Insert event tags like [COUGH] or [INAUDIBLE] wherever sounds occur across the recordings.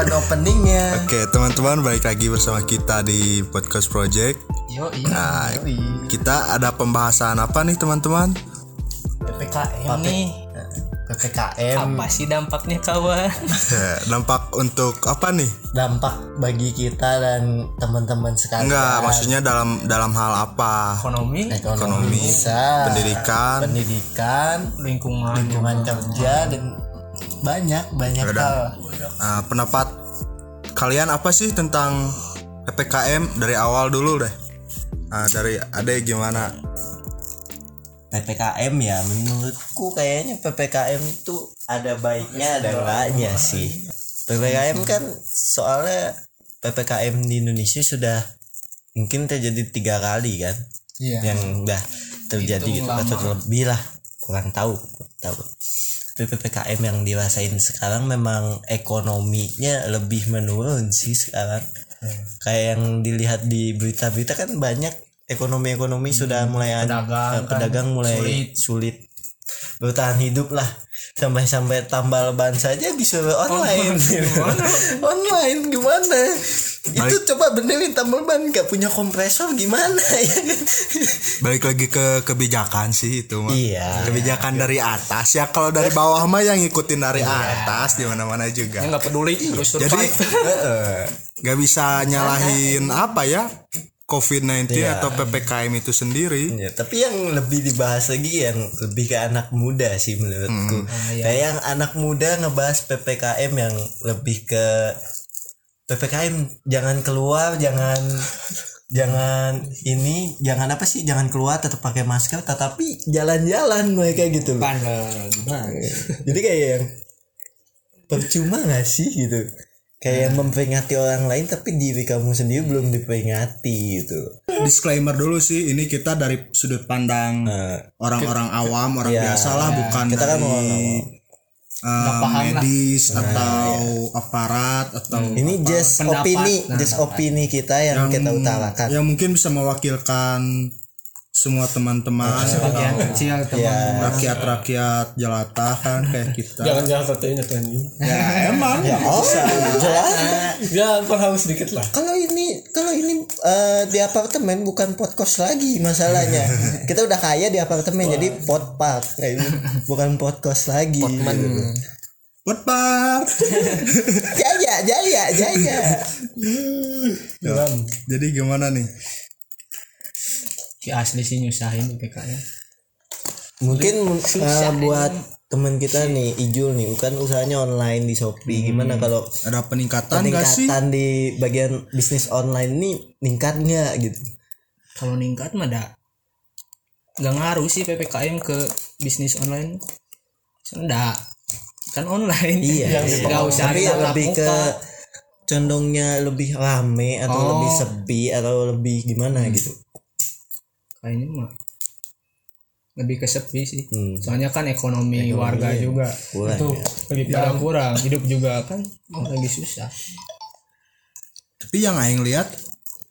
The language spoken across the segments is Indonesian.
kapan openingnya? Oke teman-teman balik lagi bersama kita di podcast project. Yo Nah, Yoi. kita ada pembahasan apa nih teman-teman? PPKM nih PPKM apa sih dampaknya kawan Ya, [LAUGHS] Dampak untuk apa nih? dampak bagi kita dan teman-teman sekalian. Enggak, maksudnya dalam dalam hal apa? ekonomi ekonomi, bisa, pendidikan. pendidikan, lingkungan lingkungan kerja dan banyak banyak hal. Nah, pendapat kalian apa sih tentang ppkm dari awal dulu deh? Nah, dari Ade gimana? PPKM ya menurutku kayaknya PPKM itu ada baiknya ada enggaknya sih. PPKM kan soalnya PPKM di Indonesia sudah mungkin terjadi tiga kali kan iya yang udah terjadi gitu atau lebih lah kurang tahu kurang tahu tapi ppkm yang dirasain sekarang memang ekonominya lebih menurun sih sekarang. Kayak yang dilihat di berita-berita kan banyak ekonomi-ekonomi sudah mulai an- Pedagang eh, pedagang kan mulai sulit. sulit. bertahan hidup lah. Sampai-sampai tambal ban saja disuruh online. Online [LAUGHS] gimana itu coba benerin tambal ban nggak punya kompresor gimana ya? Balik lagi ke kebijakan sih itu mah. Iya. Kebijakan dari atas ya kalau dari bawah mah yang ngikutin dari atas di mana-mana juga. nggak peduli terus Jadi nggak bisa nyalahin apa ya COVID-19 atau PPKM itu sendiri. Ya, tapi yang lebih dibahas lagi yang lebih ke anak muda sih menurutku. Kayak yang anak muda ngebahas PPKM yang lebih ke PPKM jangan keluar, jangan jangan ini, jangan apa sih? Jangan keluar tetap pakai masker tetapi jalan-jalan mereka gitu loh. gimana Jadi kayak yang percuma gak sih gitu. Kayak yang memperingati orang lain tapi diri kamu sendiri belum diperingati gitu. Disclaimer dulu sih, ini kita dari sudut pandang orang-orang awam, orang Iya, biasa lah, bukan Kita kan dari orang-orang eh, medis atau aparat atau Ini just pendapat. opini, Nah, just opini kita yang, kita utarakan. yang mungkin bisa mewakilkan semua teman-teman bagian kecil teman Ya, rakyat-rakyat jelata kan kayak kita. jangan jangan katanya tadi Ya emang. oh, jelas. ya harus sedikit lah Kalau ini, kalau ini eh, di apartemen bukan podcast lagi masalahnya. [LAUGHS] kita udah kaya di apartemen jadi pot park, kayak gitu. bukan podcast lagi. What Pak? [LAUGHS] Jaya, jaya, jaya. Jadi gimana nih? Si asli sih nyusahin PPKM Mungkin eh, buat teman kita nih Ijul nih. Kan usahanya online di Shopee. Gimana kalau Ada peningkatan peningkatan di bagian bisnis online nih ningkat nggak gitu? Kalau ningkat mah dah nggak ngaruh sih ppkm ke bisnis online. Enggak kan online. Iya. Nggak usah tapi lebih ke condongnya lebih rame atau Oh. lebih sepi atau lebih gimana gitu kayaknya mah lebih ke sepi sih. Hmm. soalnya kan ekonomi, warga juga. Kurang tuh ya. lagi ya kurang hidup juga kan lagi susah. Tapi yang aing lihat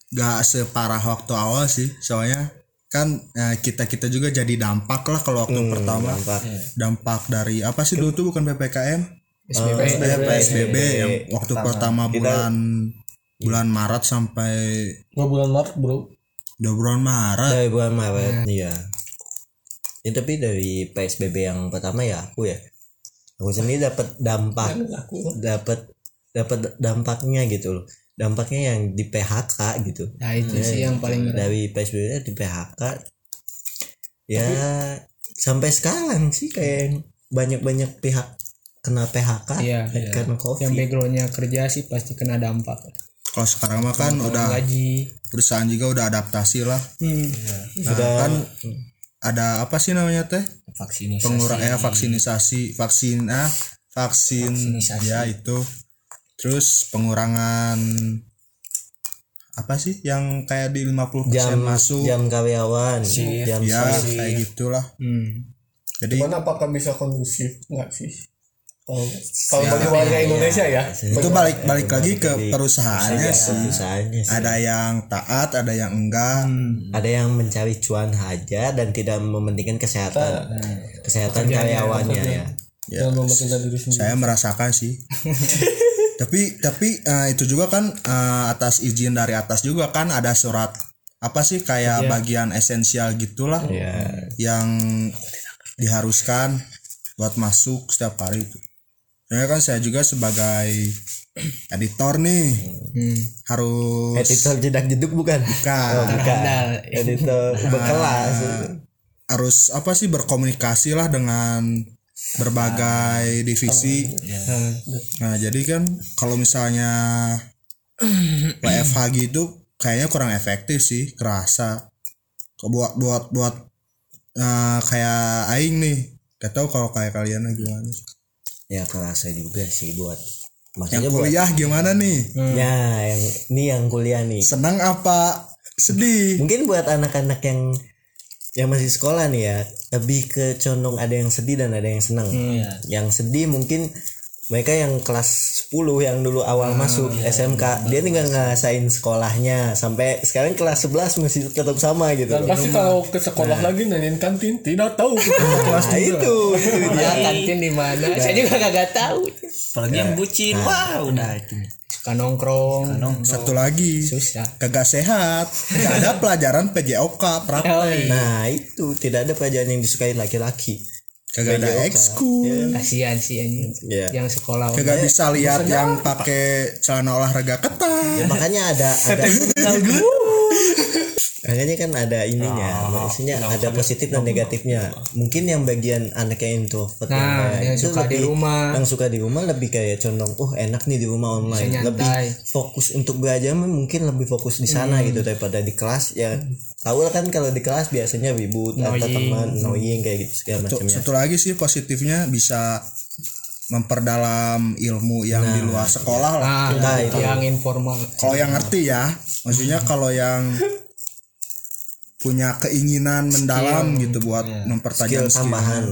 gak separah waktu awal sih, soalnya kan kita kita juga jadi dampak lah kalau waktu pertama. dampak. dampak dari apa sih dulu tuh bukan ppkm SBB Eh, PSBB yang waktu pertama. bulan bulan Maret sampai nggak bulan Maret bro dua bulan Maret. Dari bulan Maret iya. ya, tapi dari PSBB yang pertama ya aku ya. Aku sendiri dapat dampak dapat dapat dampaknya gitu loh. Dampaknya yang di PHK gitu. Nah itu sih yang paling dari PSBB di PHK ya sampai sekarang sih kayak banyak-banyak pihak kena PHK Iya, karena yang COVID. Backgroundnya kerja sih pasti kena dampak kalau sekarang mah kan udah gaji. perusahaan juga udah adaptasi lah. Hmm. sudah kan ada apa sih namanya teh? Vaksinasi pengurang ya vaksinisasi. Vaksin ah vaksin. Vaksinisasi. ya itu. Terus pengurangan apa sih yang kayak di 50% jam masuk? jam karyawan jam ya kayak gitulah. Hmm. jadi Cuman apakah bisa kondusif nggak sih kalau kalau bagi warga Indonesia ya. itu balik balik lagi ke perusahaannya sih. Perusahaannya sih. ada yang taat ada yang enggak. Ada yang mencari cuan haja dan tidak mementingkan kesehatan. Kesehatan karyawannya ya. Yang mementingkan diri sendiri. Saya merasakan sih. [LAUGHS] Tapi tapi eh, itu juga kan eh, atas izin dari atas juga kan ada surat apa sih kayak bagian esensial gitulah yang diharuskan buat masuk setiap hari. itu. Soalnya kan saya juga sebagai [CLEARS THROAT] editor nih. Harus editor jedak jeduk bukan? Bukan, oh, bukan. Editor berkelas. Harus apa sih berkomunikasi lah dengan berbagai divisi. Nah, jadi kan kalau misalnya [CLEARS THROAT] WFH gitu kayaknya kurang efektif sih, kerasa. Buat buat buat eh, kayak aing nih. Gak tahu kalau kayak kalian gimana. Ya kerasa juga sih buat Yang maksudnya buat kuliah gimana nih? ya yang ini yang kuliah nih. Senang apa? Sedih? mungkin buat anak-anak yang yang masih sekolah nih ya lebih ke condong ada yang sedih dan ada yang senang. Yang sedih mungkin mereka yang kelas 10 yang dulu awal masuk SMK dia tinggal ngerasain sekolahnya. Sampai sekarang kelas 11 masih tetap sama gitu. Dan pasti kalau ke sekolah lagi nanyain kantin tidak tahu. Ke [LAUGHS] kelas nah itu itu [LAUGHS] dia. Ya, kantin di mana? Saya juga kagak tahu. apalagi yang bucin. Wah udah. Itu. Suka nongkrong. Satu lagi Susah. kagak sehat. Gak ada [LAUGHS] pelajaran PJOK, Prap. Oh, iya. nah itu. Tidak ada pelajaran yang disukai laki-laki Kagak ada ekskul. Kasihan sih anjing. Iya. Yang sekolah. Kagak bisa lihat yang pakai celana olahraga ketat. Ya, makanya ada [LAUGHS] ada makanya kan ada ininya maksudnya ada positif dan negatifnya. mungkin yang bagian anak yang introvert Nah, yang, yang itu suka di rumah. yang suka di rumah lebih kayak condong oh enak nih di rumah online. Lebih fokus untuk belajar mungkin lebih fokus di sana gitu daripada di kelas. Ya tahu lah kan kalau di kelas biasanya ribut atau teman annoying kayak gitu segala Satu, macamnya. satu lagi sih positifnya bisa memperdalam ilmu yang di luar sekolah lah. Nah, Nah, itu itu. yang informal. Kalau yang ngerti ya, maksudnya kalau yang [LAUGHS] punya keinginan mendalam gitu buat mempertajam skill skill. tambahan.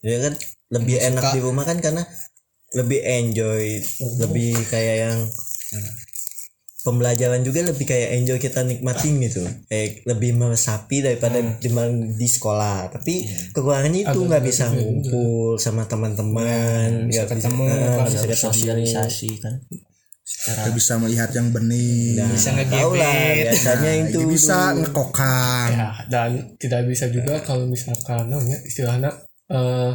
Ya kan? Lebih enak di rumah kan karena lebih enjoy lebih kayak yang pembelajaran juga lebih kayak enjoy kita nikmatin gitu. Kayak lebih meresapi daripada di, di sekolah. Tapi kekurangannya itu nggak bisa ngumpul sama teman-teman nggak bisa ketemu, nggak bisa ketemu. sosialisasi kan Kita bisa melihat yang bening. Bisa tahu lah ngegebet. biasanya itu Jadi bisa ngekokang. ya dan tidak bisa juga kalau misalkan namanya istilahnya eh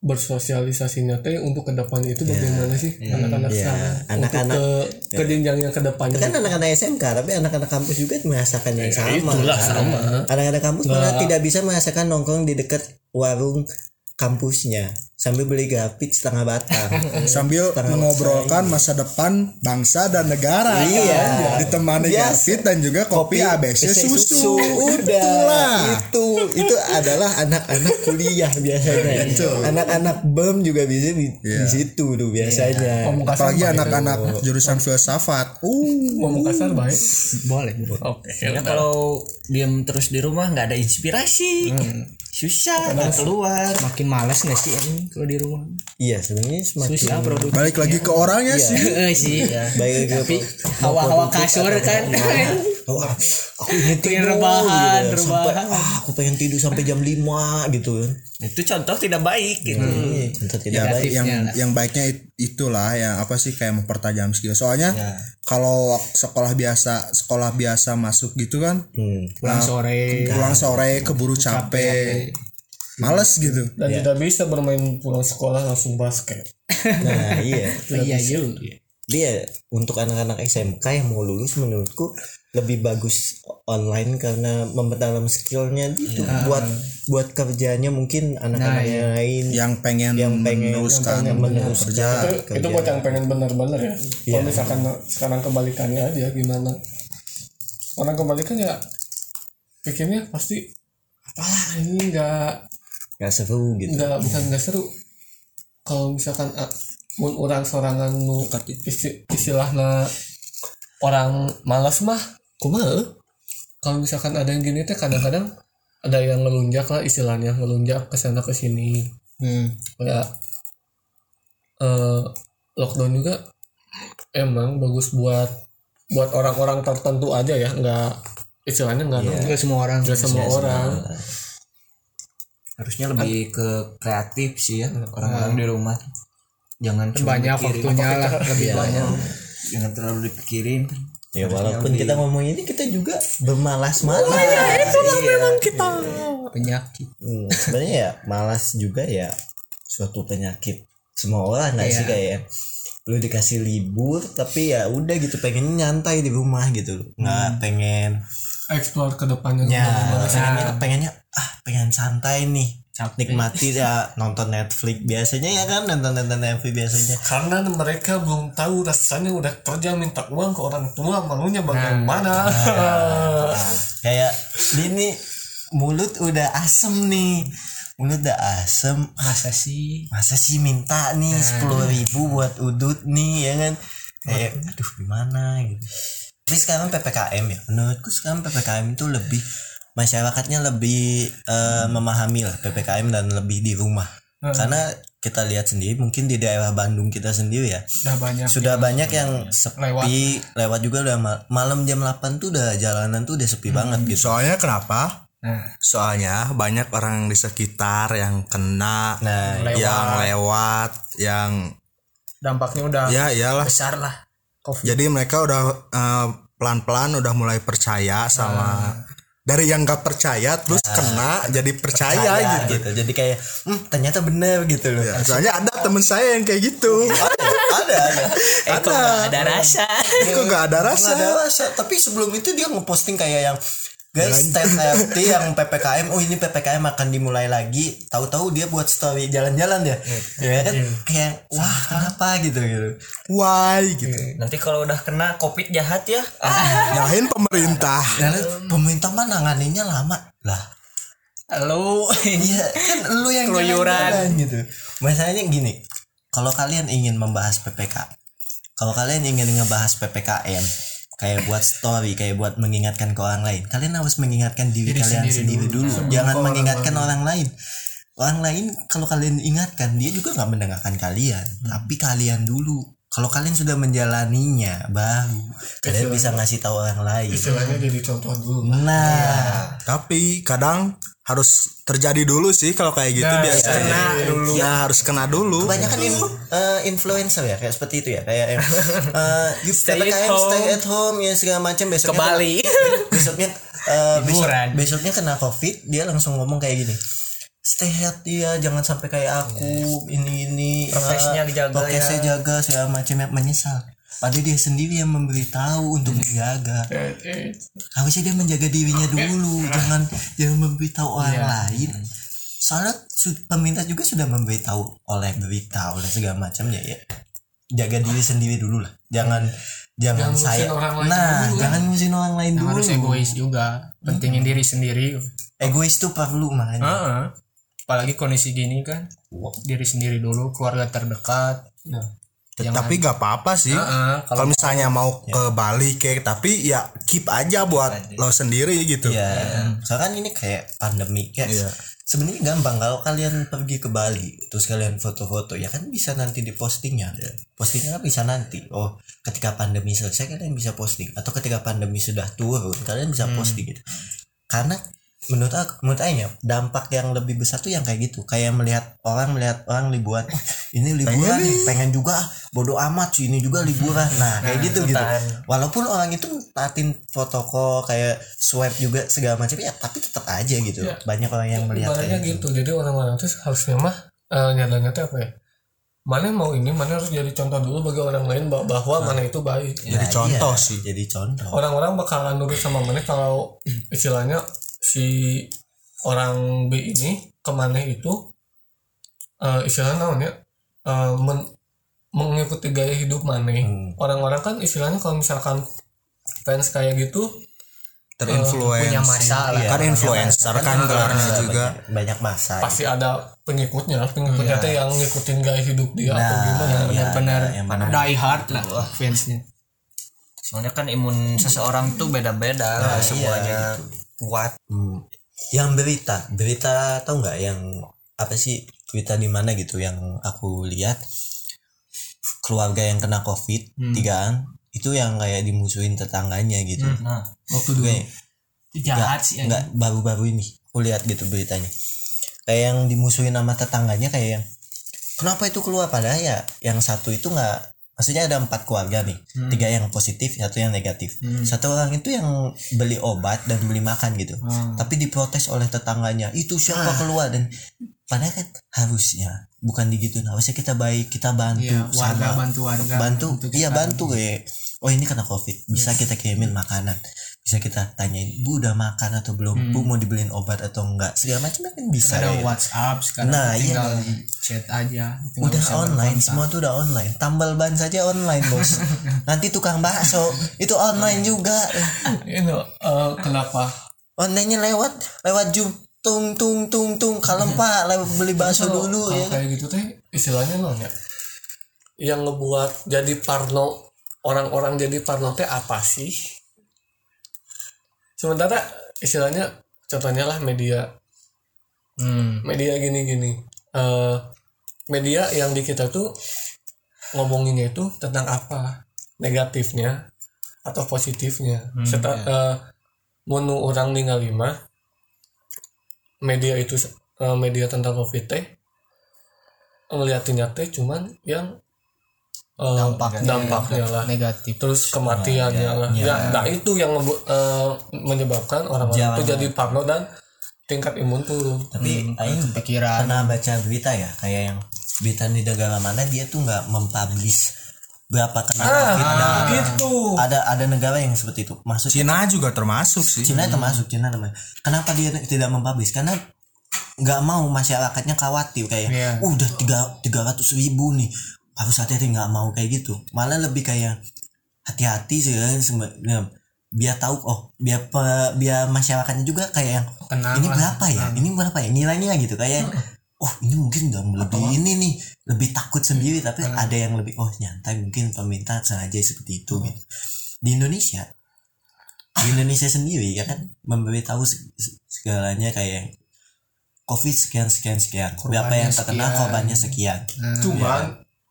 bersosialisasinya teh untuk ke depan itu bagaimana sih anak-anak Iya. sekarang? Anak-anak- untuk ke, ke jenjang yang ke depannya kan anak-anak SMK tapi anak-anak kampus juga merasakan yang sama. itulah sama. Anak-anak kampus malah tidak bisa merasakan nongkrong di dekat warung kampusnya sambil beli grafik setengah batang. [LAUGHS] Sambil mengobrolkan masa depan bangsa dan negara. Iya. Ditemani Biasa. grafit dan juga kopi, ABC susu. udah. Itulah. itu. Itu adalah anak-anak kuliah biasanya. Anak-anak bem juga bisa di, di situ tuh biasanya. Kasar Apalagi anak-anak jurusan filsafat. Uh, ngomong kasar baik. Boleh. oke Karena kalau diam terus di rumah nggak ada inspirasi susah nggak keluar Makin malas nggak sih anjing kalau di rumah? iya sebenarnya semakin Susah produktif. balik lagi ke orangnya sih. Eh [LAUGHS] sih. baik lagi Tapi hawa-hawa kasur kan. [LAUGHS] Oh, ah, aku ingin Pengen tidur rebahan, gitu ya. sampai rebahan. ah, aku pengen tidur sampai jam 5 gitu kan itu contoh tidak baik gitu Iya, contoh tidak Ya, baik yang lah. yang baiknya it- itulah yang apa sih kayak mempertajam skill. Soalnya kalau sekolah biasa sekolah biasa masuk gitu kan Hmm. Pulang sore. pulang sore keburu capek. Males gitu. dan tidak bisa bermain pulang sekolah langsung basket nah iya Oh, iya juga. dia untuk anak-anak SMK yang mau lulus menurutku lebih bagus online karena memperdalam skillnya itu buat buat kerjanya mungkin anak-anak yang lain. Yang pengen yang pengen meneruskan yang meneruskan kerja. itu, itu buat yang pengen bener-bener ya? Kalau misalkan sekarang kebalikannya aja gimana? Orang kebalikannya pikirnya pasti apalah ini nggak nggak seru gitu. Nggak bukan nggak seru. Kalau misalkan ah, mun orang sorangan nu isti, istilahnya orang malas mah kumaha kalau misalkan ada yang gini teh kadang-kadang ada yang ngelunjak lah istilahnya ngelunjak ke sana ke sini. Hmm. kayak eh, lockdown juga emang bagus buat buat orang-orang tertentu aja ya nggak istilahnya nggak Enggak semua orang. nggak semua orang. Harusnya lebih ke kreatif sih ya orang-orang di rumah. Jangan cuma banyak waktunya lah lebih banyak. Jangan terlalu dipikirin ya walaupun kita ngomong ini kita juga bermalas-malas. Penyakit. Hmm, sebenarnya ya malas juga ya suatu penyakit. Semua orang nggak sih kayak lu dikasih libur tapi ya udah gitu pengen nyantai di rumah gitu. Nggak pengen explore ke depannya ya pengennya pengennya ah pengen santai nih nikmati ya nonton Netflix biasanya ya kan nonton nonton Netflix biasanya. Karena mereka belum tahu rasanya udah kerja minta uang ke orang tua malunya bagaimana? [LAUGHS] Kayak ini mulut udah asem nih. Mulut udah asem. Masa sih? Masa sih minta nih sepuluh ribu buat udut nih ya kan? Kayak aduh gimana? Gitu tapi sekarang ppkm ya. Menurutku sekarang ppkm itu lebih masyarakatnya lebih eh, memahami lah ppkm dan lebih di rumah. Karena kita lihat sendiri mungkin di daerah Bandung kita sendiri ya udah banyak sudah banyak yang sepi lewat, juga udah ma- malam jam 8 tuh udah jalanan tuh udah sepi banget gitu. Soalnya kenapa? Nah. Soalnya banyak orang di sekitar yang kena, nah yang lewat, yang dampaknya udah ya iyalah. besar lah. Covid. Jadi mereka udah eh, pelan-pelan udah mulai percaya sama dari yang gak percaya terus kena jadi percaya, percaya gitu. gitu. jadi kayak hmm, ternyata bener gitu loh Ya, soalnya ada temen saya yang kayak gitu. ada ada [LAUGHS] eh kok nggak ada rasa Kok gak ada rasa? Nggak ada rasa tapi sebelum itu dia ngeposting kayak yang guys stay [LAUGHS] safety yang ppkm oh ini ppkm akan dimulai lagi. Tahu-tahu dia buat story jalan-jalan dia. Ya kan? Kayak wah kenapa? gitu gitu. Why? Gitu. nanti kalau udah kena covid jahat ya. [LAUGHS] Nyalahin pemerintah. Nah, pemerintah mah nanganinnya lama. Lah. Halo. Iya kan lu yang Keluyuran. gitu. Masalahnya gini kalau kalian ingin membahas PPK kalau kalian ingin ngebahas PPKM kayak buat story kayak buat mengingatkan ke orang lain. Kalian harus mengingatkan diri, kalian sendiri, dulu, jangan mengingatkan orang lain. Orang lain kalau kalian ingatkan dia juga nggak mendengarkan kalian. Tapi kalian dulu. Kalau kalian sudah menjalaninya baru kalian bisa ngasih tahu orang lain. istilahnya jadi contoh dulu. Nah. Tapi kadang harus terjadi dulu sih kalau kayak gitu biasanya. kena dulu. Ya harus kena dulu. kebanyakan in- eh, influencer ya kayak seperti itu ya kayak yang [LAUGHS] eh, you Stay at home. stay at home ya segala macam ke besoknya Bali [LAUGHS] besoknya eh, besok, Liburan. besoknya kena covid dia langsung ngomong kayak gini stay healthy ya jangan sampai kayak aku ini ini Prokesnya eh, dijaga prokesnya ya. jaga segala macam ya menyesal padahal dia sendiri yang memberitahu untuk menjaga harusnya dia menjaga dirinya dulu jangan jangan memberitahu orang lain. Soalnya pemerintah juga sudah memberitahu oleh berita oleh segala macamnya ya. Jaga diri sendiri dulu lah. Jangan jangan, Jangan saya nah dulu jangan ngurusin orang lain dulu harus egois juga. Pentingin diri sendiri. Egois tuh perlu makanya. Heeh. apalagi kondisi gini kan. Diri sendiri dulu keluarga terdekat Tapi gak apa-apa sih. Heeh, Kalau misalnya mau ke Bali kayak tapi ya keep aja buat lo sendiri gitu. ya soalnya kan ini kayak pandemi kayak Iya. sebenarnya gampang kalau kalian pergi ke Bali terus kalian foto-foto ya kan bisa nanti di postingnya postingnya kan bisa nanti. Oh ketika pandemi selesai kalian bisa posting atau ketika pandemi sudah turun kalian bisa posting gitu. Karena menurut aku menurut Aing ya dampak yang lebih besar tuh yang kayak gitu. Kayak melihat orang melihat orang liburan. "Oh, [LAUGHS] ini liburan nih, pengen juga ah, bodoh amat sih ini juga liburan. [LAUGHS] Nah kayak gitu gitu. walaupun orang itu taatin protokol kayak swab juga segala macam ya tapi tetap aja gitu. Banyak orang yang melihat ibaratnya kayak gitu gitu. jadi orang-orang tuh harusnya mah eh, nyadar-nyadar apa ya? Mana mau ini mana harus jadi contoh dulu bagi orang lain bah- bahwa mana itu baik. Jadi Nah, contoh iya, sih. jadi contoh. Orang-orang bakalan nurut sama mana kalau istilahnya si orang B ini ke mana itu eh istilahnya namanya eh, men- mengikuti gaya hidup mana orang-orang kan istilahnya kalau misalkan fans kayak gitu Terinfluence. punya masalah Kan influencer kan gelarnya juga. banyak, banyak masa. pasti ada pengikutnya pengikutnya teh yang ngikutin gaya hidup dia atau gimana. benar-benar yang mana die hard lah fansnya. Soalnya kan imun seseorang tuh beda-beda nggak semuanya kuat Hmm. yang berita. Berita tau nggak yang apa sih berita di mana gitu yang aku lihat? Keluarga yang kena covid tigaan itu yang kayak dimusuhin tetangganya gitu. Nah waktu dulu. Kayak jahat sih nggak baru-baru ini aku lihat gitu beritanya. Kayak yang dimusuhin sama tetangganya kayak yang kenapa itu keluar? Padahal ya yang satu itu nggak maksudnya ada empat keluarga nih. Tiga yang positif satu yang negatif. Satu orang itu yang beli obat dan beli makan gitu. Tapi diprotes oleh tetangganya itu siapa keluar? Dan padahal kan harusnya bukan digituin. Harusnya kita baik kita bantu Iya, warga sama bantu warga bantu. iya bantu kayak oh ini kena covid. Bisa kita kirimin makanan bisa kita tanyain bu udah makan atau belum? Bu mau dibeliin obat atau enggak? Segala macam kan bisa ada ya. WhatsApp sekarang Nah, tinggal di chat aja. Tinggal udah online semua tuh udah online. Tambal ban saja online bos. [LAUGHS] Nanti tukang bakso itu online juga. [LAUGHS] Ini eh, kenapa? Onlinenya lewat lewat zoom. Tung tung tung tung. Kalem pak. Lewat beli bakso dulu kalau ya. kayak gitu teh istilahnya non ya yang ngebuat jadi parno orang-orang jadi parno teh apa sih sementara istilahnya contohnya lah media. Hmm. media gini-gini. Eh, media yang di kita tuh ngomonginnya itu tentang apa? Negatifnya atau positifnya? Serta eh, menu orang tinggal lima media itu eh, media tentang covid teh ngeliatinnya teh cuman yang eh, Dampaknya. dampaknya lah. Negatif. Terus kematiannya lah. ya, nah itu yang eh, menyebabkan orang-orang itu jadi parno dan tingkat imun turun. Tapi aing pikiran pernah baca berita ya kayak yang berita di negara mana dia tuh nggak mempublish berapa kena covid dan gitu. ada ada negara yang seperti itu. Maksudnya Cina juga termasuk sih. Cina termasuk Cina namanya kenapa dia tidak mempublish? Karena nggak mau masyarakatnya khawatir kayak Iya. "Uh, udah tiga tiga ratus ribu nih harus hati-hati nggak mau kayak gitu. Malah lebih kayak hati-hati sih kan sebenarnya biar tahu oh biar pe- biar masyarakatnya juga kayak yang Tenang ini lah. berapa ya? ini berapa ya? Nilainya gitu. Kayak oh ini mungkin nggak lebih ini nih lebih takut sendiri tapi ada yang lebih oh nyantai mungkin pemerintah sengaja seperti itu gitu. Di Indonesia di Indonesia sendiri ya kan memberitahu se- se- segalanya kayak covid sekian sekian sekian. Berapa yang terkena sekian. korbannya sekian cuman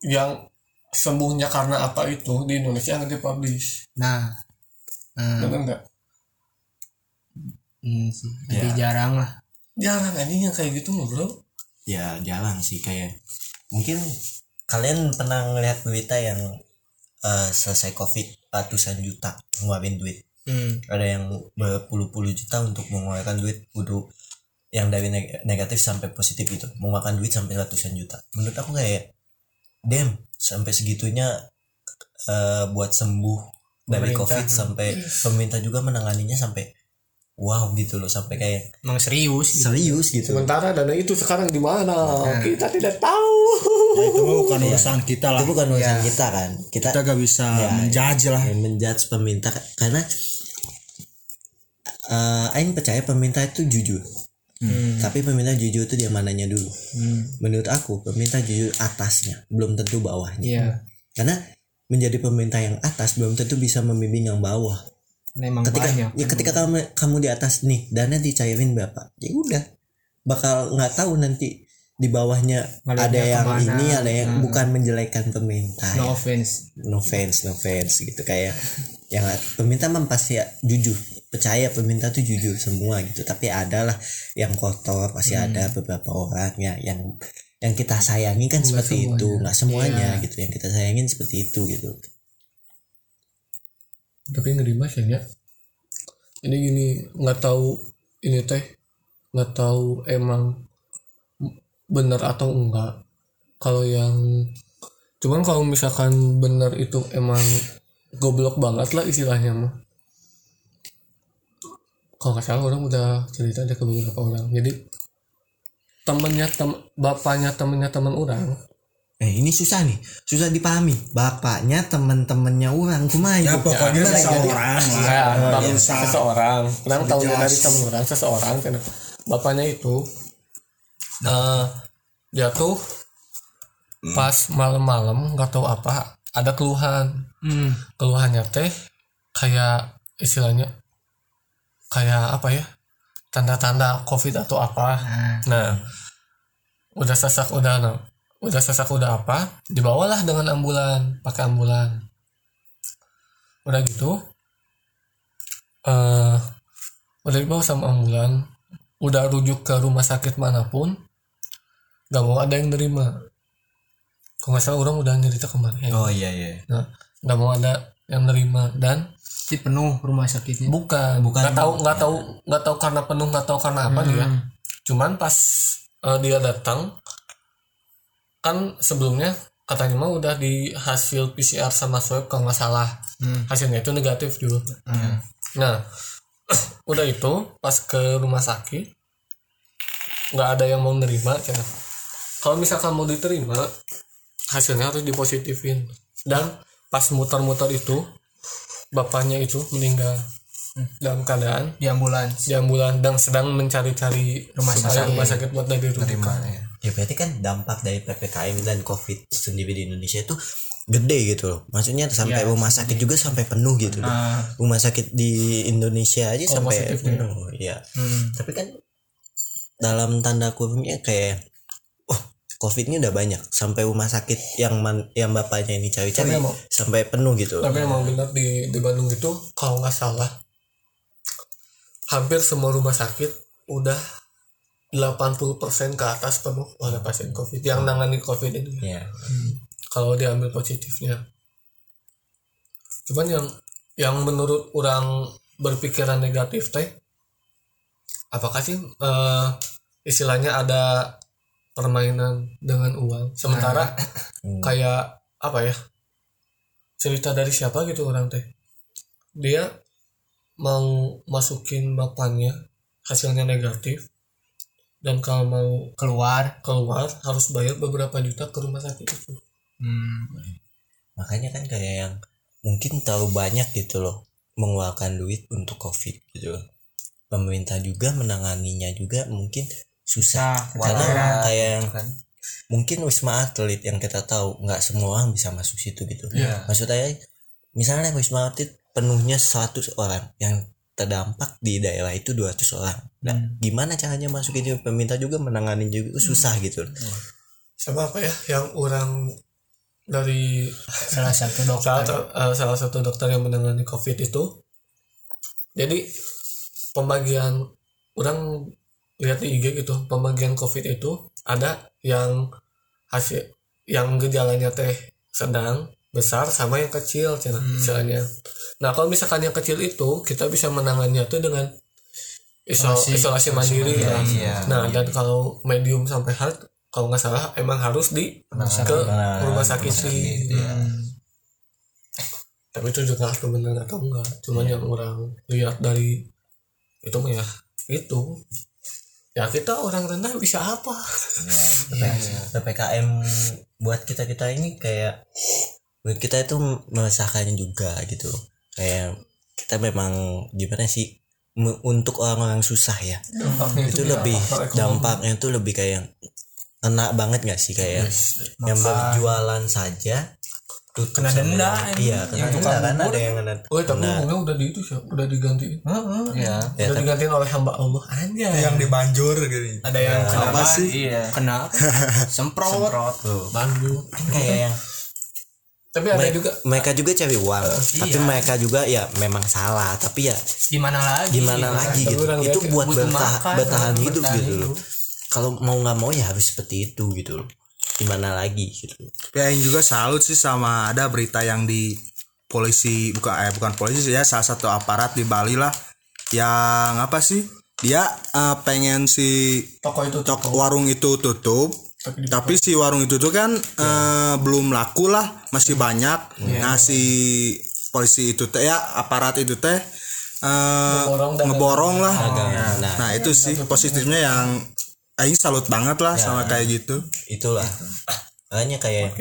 yang sembuhnya karena apa itu di Indonesia nggak dipublish. Nah hmm. bener nggak? Hmm, sih. lebih jarang lah. Jarang ini yang kayak gitu mah bro. Ya jalan sih kayak mungkin kalian pernah ngelihat berita yang eh, selesai covid ratusan juta ngeluarin duit. Hmm. ada yang berpuluh-puluh juta untuk mengeluarkan duit untuk yang dari neg- negatif sampai positif itu mengeluarkan duit sampai ratusan juta. Menurut aku kayak damn sampai segitunya eh, buat sembuh dari Pemerintah. covid sampai pemerintah juga menanganinya sampai wow gitu loh sampai kayak emang serius gitu. serius gitu. Sementara dana itu sekarang di mana? Kita tidak tahu. Ya, itu bukan urusan kita lah. Itu bukan urusan kita kan. Kita kita gak bisa Ya, menjudge lah. yang menjudge pemerintah. Karena eh Aing percaya pemerintah itu jujur tapi pemerintah jujur itu dia mananya dulu menurut aku pemerintah jujur atasnya belum tentu bawahnya. Iya. Karena menjadi pemerintah yang atas belum tentu bisa membimbing yang bawah. Memang ketika banyak ya ketika kamu kamu di atas nih dana dicairin berapa ya udah. Bakal nggak tahu nanti di bawahnya ada yang ke mana. ini ada yang bukan menjelekan pemerintah ya. no offense. No fans no fans gitu. Kayak yang pemerintah mah pasti ya jujur percaya pemerintah tuh jujur semua gitu. Tapi adalah yang kotor pasti ada beberapa orang ya yang yang kita sayangi kan seperti itu. Nggak semuanya gitu. Yang kita sayangin seperti itu gitu. Tapi ngeri mas ya ini gini nggak tahu ini teh nggak tahu emang benar atau enggak. Kalau yang cuman kalau misalkan benar itu emang goblok banget lah istilahnya mah. Kalau nggak salah orang udah cerita ada ke beberapa orang. Jadi temennya tem bapaknya temennya teman orang. Eh ini susah nih. Susah dipahami. Bapaknya temen-temennya orang. Kumaha ya itu pokoknya Gimana ya? seseorang lah. Yang sa- seseorang. Orang tahu dari temen orang seseorang kan bapaknya itu eh jatuh pas malam-malam nggak tahu apa ada keluhan. Hmm. keluhannya teh kayak istilahnya kayak apa ya tanda-tanda covid atau apa. Nah udah sesak udah no, udah sesak udah apa dibawalah dengan ambulan pakai ambulan. Udah gitu eh udah dibawa sama ambulan udah rujuk ke rumah sakit mana pun gak mau ada yang nerima. Kalau nggak salah orang udah nyerita kemarin. Oh iya iya. Nah nggak mau ada yang nerima. Dan Jadi penuh rumah sakitnya. bukan. Bukan. nggak tahu nggak tahu nggak tahu karena penuh nggak tahu karena apa dia. Cuman pas eh, dia datang kan sebelumnya katanya mah udah di hasil PCR sama swab kalau nggak salah. Hasilnya itu negatif dulu nah [CLEARS THROAT] udah itu pas ke rumah sakit nggak ada yang mau nerima cina. Kalau misalkan mau diterima hasilnya harus dipositifin dan pas muter-muter itu bapaknya itu meninggal dalam keadaan Di ambulans. di ambulan dan sedang mencari-cari Rumah sakit. rumah sakit buat dari rumah ya berarti kan dampak dari ppkm dan covid sendiri di Indonesia itu gede gitu loh maksudnya sampai rumah sakit juga sampai penuh gitu loh Ah. rumah sakit di Indonesia aja sampai positifnya. penuh ya tapi kan dalam tanda kurungnya kayak covid ini udah banyak. Sampai rumah sakit yang man, yang bapaknya ini cari-cari sampai penuh gitu. tapi emang benar di di Bandung itu kalau nggak salah hampir semua rumah sakit udah 80% ke atas penuh oleh pasien covid yang nangani covid ini. Ya kalau diambil positifnya. Cuman yang yang menurut orang berpikiran negatif teh apakah sih eh, istilahnya ada permainan dengan uang sementara [LAUGHS] kayak apa ya cerita dari siapa gitu orang teh dia mau masukin bapaknya hasilnya negatif dan kalau mau Keluar. keluar harus bayar beberapa juta ke rumah sakit itu Hmm. makanya kan kayak yang mungkin terlalu banyak gitu loh mengeluarkan duit untuk covid gitu loh. pemerintah juga menanganinya juga mungkin susah karena kayak yang mungkin wisma atlet yang kita tahu nggak semua orang bisa masuk situ gitu. Iya. maksud saya misalnya wisma atlet penuhnya 100 orang yang terdampak di daerah itu 200 orang. Nah gimana caranya masuk itu? Pemerintah juga menangani juga susah gitu. Loh. sama apa ya yang orang dari Salah satu dokter. salah, eh, salah satu dokter yang menangani covid itu. Jadi pembagian orang lihat di IG gitu pembagian covid itu ada yang hasil yang gejalanya teh sedang besar sama yang kecil cina istilahnya. Nah kalau misalkan yang kecil itu kita bisa menangannya tuh dengan iso- Isolasi- isolasi mandiri kan. iya. nah dan kalau medium sampai hard kalau nggak salah emang harus di ke rumah sakit sih. tapi itu juga harus benar atau enggak? Cuman yang orang lihat dari itu ya itu ya kita orang rendah bisa apa? Ya, ppkm buat kita kita ini kayak buat kita itu merasakannya juga gitu. Kayak kita memang gimana sih untuk orang-orang susah ya. Dampaknya itu ya, lebih dampaknya itu lebih kayak kena banget gak sih? Kayak yang berjualan saja Kena denda, iya kena Yang denda kan ada yang kena oh tapi ngomongnya udah di itu sih udah digantiin? Heeh. Iya. ya, udah tapi- digantiin oleh hamba Allah aja. Yang dibanjur gitu Ada yang kena apa sih? Iya. Kena apa? [LAUGHS] semprot. tuh, Bandung kan kayak yang tapi ada mereka, juga mereka juga cari uang. Tapi iya. mereka juga ya memang salah. Tapi ya Gimana lagi? gimana lagi Tapi gitu itu buat bertahan, bertahan hidup gitu loh. kalau mau nggak mau ya harus seperti itu gitu loh gimana lagi gitu. Tapi yang juga salut sih sama ada berita yang di polisi bukan eh bukan polisi sih ya salah satu aparat di Bali lah. Yang apa sih? Dia eh, pengen si toko itu tok warung itu tutup. Tapi si warung itu tuh kan eh, belum laku lah masih banyak. Nah si polisi itu teh ya aparat itu teh eh, Ngeborong ngeborong lah. Nah nah itu sih positifnya yang Aing salut banget lah sama kayak gitu. itulah. Makanya kayak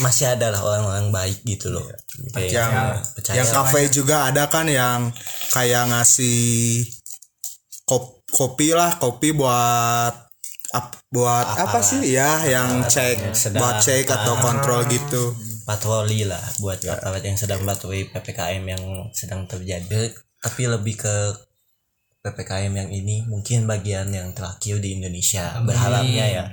masih ada lah orang-orang baik gitu loh. Kayak yang percaya yang kafe juga ada kan yang kayak ngasih kop, kopi lah kopi buat ap- buat apa sih? Ya yang cek sedang- buat cek atau kontrol gitu. Patroli lah buat aparat yang sedang patroli ppkm yang sedang terjadi. Tapi lebih ke ppkm yang ini mungkin bagian yang terakhir di Indonesia berharapnya ya.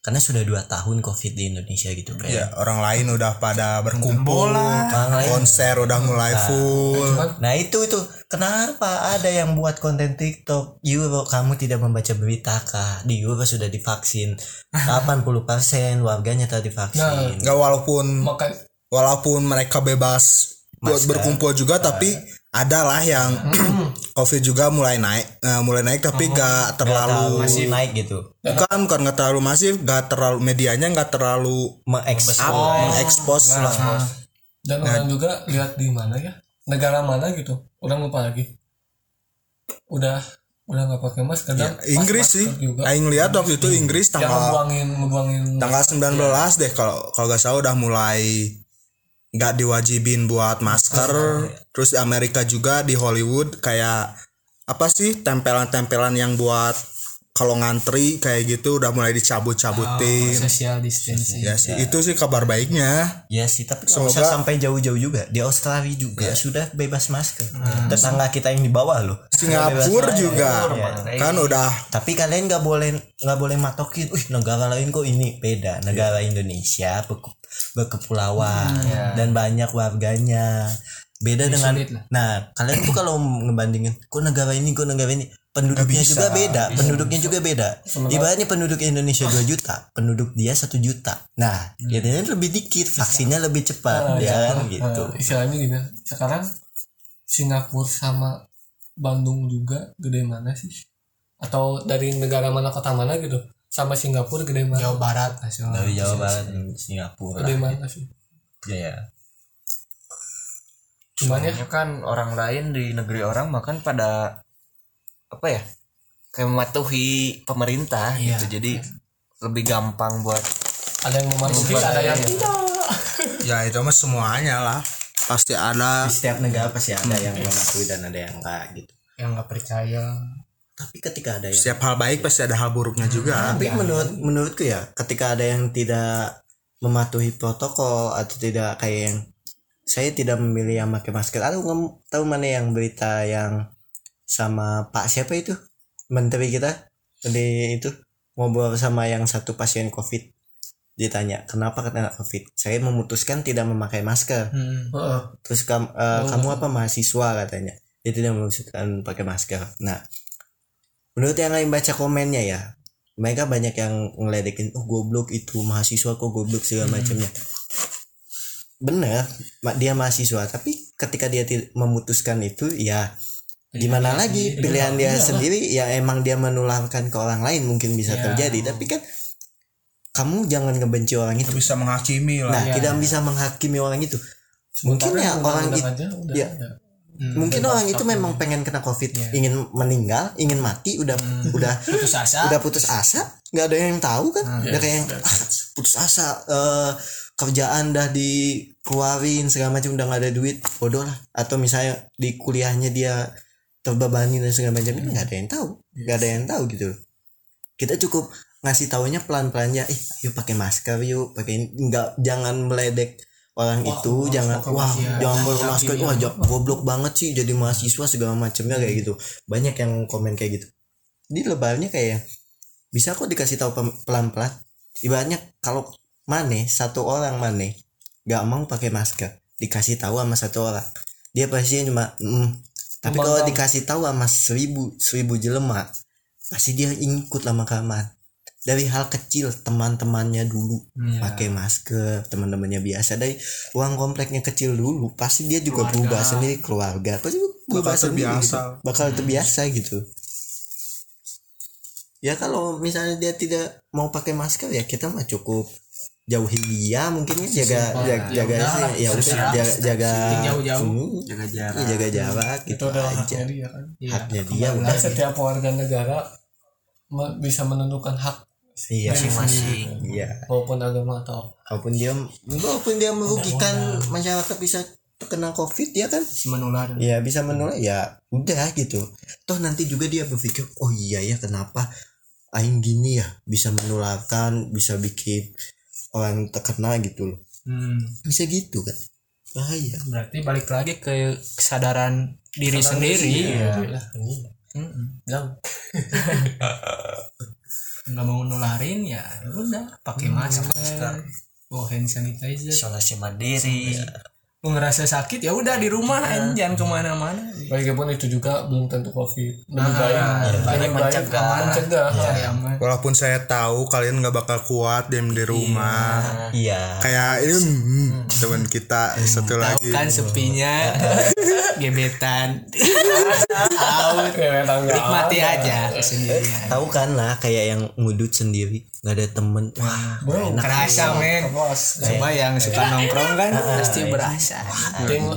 Karena sudah dua tahun covid di Indonesia gitu kayak ya. Orang lain udah pada berkumpul lain. konser udah mulai full. nah itu itu. Kenapa ada yang buat konten TikTok? Euro kamu tidak membaca berita kah? Di Euro sudah divaksin. 80% warganya telah divaksin. nggak walaupun Maka walaupun mereka bebas buat berkumpul juga tapi ada lah yang [CLEARS THROAT] covid juga mulai naik eh, mulai naik tapi gak terlalu masih naik gitu. bukan bukan nggak terlalu masif gak terlalu medianya nggak terlalu Mengekspos. mengekspos lah. Dan orang juga lihat di mana ya? Negara mana gitu? Orang lupa lagi. Udah udah nggak pakai masker dan pas Inggris masker sih. juga. Aing lihat waktu itu Inggris tanggal ngebuangin ngebuangin tanggal 19 deh kalau kalau gak salah udah mulai nggak diwajibin buat masker. Terus di Amerika juga di Hollywood kayak apa sih tempelan-tempelan yang buat kalau ngantri kayak gitu udah mulai dicabut-cabutin social distancing ya sih itu sih kabar baiknya Ya sih, tapi kalau Semoga- bisa sampai jauh-jauh juga. Di Australia juga sudah bebas masker. Tetangga kita yang di bawah loh. Singapura juga kan udah Tapi kalian nggak boleh nggak boleh matokin. Wih, negara lain kok ini beda. Negara Indonesia berke- berkepulauan dan banyak warganya. Beda dengan sulit lah. Nah, kalian tuh kalau ngebandingin kok negara ini kok negara ini penduduknya juga beda, penduduknya juga beda. Ibaratnya penduduk Indonesia 2 juta, penduduk dia satu juta. Nah, ya dia lebih dikit, vaksinnya lebih cepat, ya kan gitu. Eh, istilahnya gini sekarang Singapura sama Bandung juga gede mana sih atau dari negara mana kota mana gitu sama Singapura gede mana Jawa Barat nasional Dari Jawa Barat Singapura. gede mana sih Ya, ya. Cuman ya. Kan orang lain di negeri orang makan pada apa ya kayak mematuhi pemerintah Iya. gitu. Jadi lebih gampang buat ada yang mematuhi ada yang tidak. Ya itu mah semuanya lah. Pasti ada. Di setiap negara pasti ada yang mematuhi dan ada yang enggak gitu. yang nggak percaya. Tapi ketika ada yang setiap hal baik pasti ada hal buruknya juga. Tapi menurut menurutku ya ketika ada yang tidak mematuhi protokol atau tidak kayak yang saya tidak memilih yang pakai masker. Atau kamu tahu mana yang berita yang sama Pak siapa itu? Menteri kita di itu ngobrol sama yang satu pasien covid. Ditanya kenapa kena covid? Saya memutuskan tidak memakai masker. Heeh. terus kam- eh, kamu apa mahasiswa? katanya. Dia tidak memutuskan pakai masker. Nah menurut yang lain baca komennya ya mereka banyak yang ngeledekin oh goblok itu mahasiswa kok goblok segala macamnya bener dia mahasiswa tapi ketika dia memutuskan itu ya gimana lagi? pilihan dia sendiri ya emang dia menularkan ke orang lain mungkin bisa terjadi. Tapi kan kamu jangan ngebenci orang itu. Bisa menghakimi lah. Nah tidak bisa menghakimi orang itu. Mungkin ya orang itu aja udah ya. ada. mungkin orang itu memang pengen kena covid ingin meninggal ingin mati udah [LAUGHS] udah putus asa. udah putus asa nggak ada yang tahu kan? Udah kayak yang, "Ah, putus asa eh, kerjaan dah dikeluarin segala macam udah nggak ada duit bodoh lah. Atau misalnya di kuliahnya dia terbebani dan segala macam ini nggak ada yang tahu. Nggak ada yang tahu gitu. Kita cukup ngasih taunya pelan pelannya eh yuk pakai masker yuk pakai ini." nggak jangan meledek orang itu jangan wah jangan pakai masker. wah ja- goblok banget sih jadi mahasiswa segala macamnya kayak gitu. Banyak yang komen kayak gitu. Di lebarnya kayak bisa kok dikasih tahu pelan pelan ibaratnya kalau Mane satu orang Mane nggak mau pakai masker. Dikasih tahu sama satu orang. Dia pasti cuma mm. tapi kalau dikasih tahu sama seribu seribu jelema pasti dia ikut lama kelamaan dari hal kecil teman-temannya dulu pakai masker teman-temannya biasa. Dari uang kompleknya kecil dulu pasti dia juga berubah sendiri keluarga. Pasti berubah Bakal sendiri terbiasa. gitu. bakal terbiasa gitu. Ya kalau misalnya dia tidak mau pakai masker ya kita mah cukup jauhi dia mungkin ya jaga jaga jaga sih, ya udah jaga jaga jaga jarak. iya, jaga jarak gitu itu adalah aja. haknya dia kan? Haknya dia udah. setiap warga negara me- bisa menentukan hak iya masing-masing. Iya. Maupun agama atau walaupun dia walaupun dia merugikan masyarakat bisa terkena covid ya kan? Menular. Ya bisa menular ya udah gitu. Toh nanti juga dia berpikir oh iya ya kenapa aing gini ya? Bisa menularkan bisa bikin orang terkena gitu loh. Hmm. bisa gitu kan bahaya. Berarti balik lagi ke kesadaran diri sendiri. ya Mm-mm. yang [LAUGHS] nggak mau nularin ya udah pakai masker. Bawa hand sanitizer. Isolasi mandiri mau ngerasa sakit ya udah di rumah aja, jangan ke mana-mana. Bagaimanapun itu juga belum tentu covid. Lebih Ah, baik iya, lebih baik mencegah. aman. Walaupun saya tahu kalian nggak bakal kuat diam di rumah. Iya. Kayak ini hmm, teman kita satu tahu lagi. kan sepinya? [LAUGHS] Gebetan. Out nikmati aja sendirian tahu kan lah kayak yang ngudut sendiri. Nggak ada temen. Wah bro kerasa men. Coba yang suka nongkrong kan pasti berasa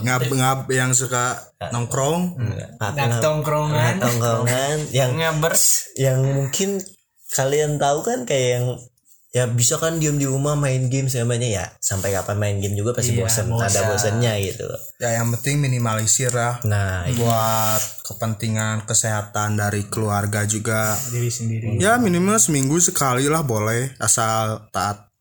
ngap ngap yang suka nongkrong. Dan tongkrongan tongkrongan yang ngabers. yang mungkin kalian tahu kan kayak yang ya bisa kan diem di rumah main game semuanya ya. Sampai kapan main game juga pasti bosan ada bosannya gitu. Ya yang penting minimalisir lah nah buat kepentingan kesehatan dari keluarga juga. Diri sendiri. Ya minimal seminggu sekali lah boleh asal taat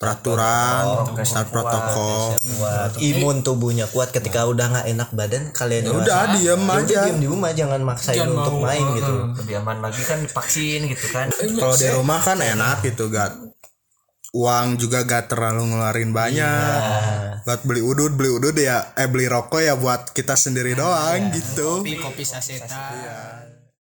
peraturan taat protokol. buat imun tubuhnya kuat ketika udah nggak enak badan kalian Ya udah diem ya aja. diem di rumah jangan maksain untuk main gitu. lebih aman lagi kan divaksin gitu kan. Kalau di rumah kan enak gitu gak uang juga gak terlalu ngeluarin banyak. Buat beli udut beli udut ya eh beli rokok ya buat kita sendiri doang gitu. Kopi kopi sasetan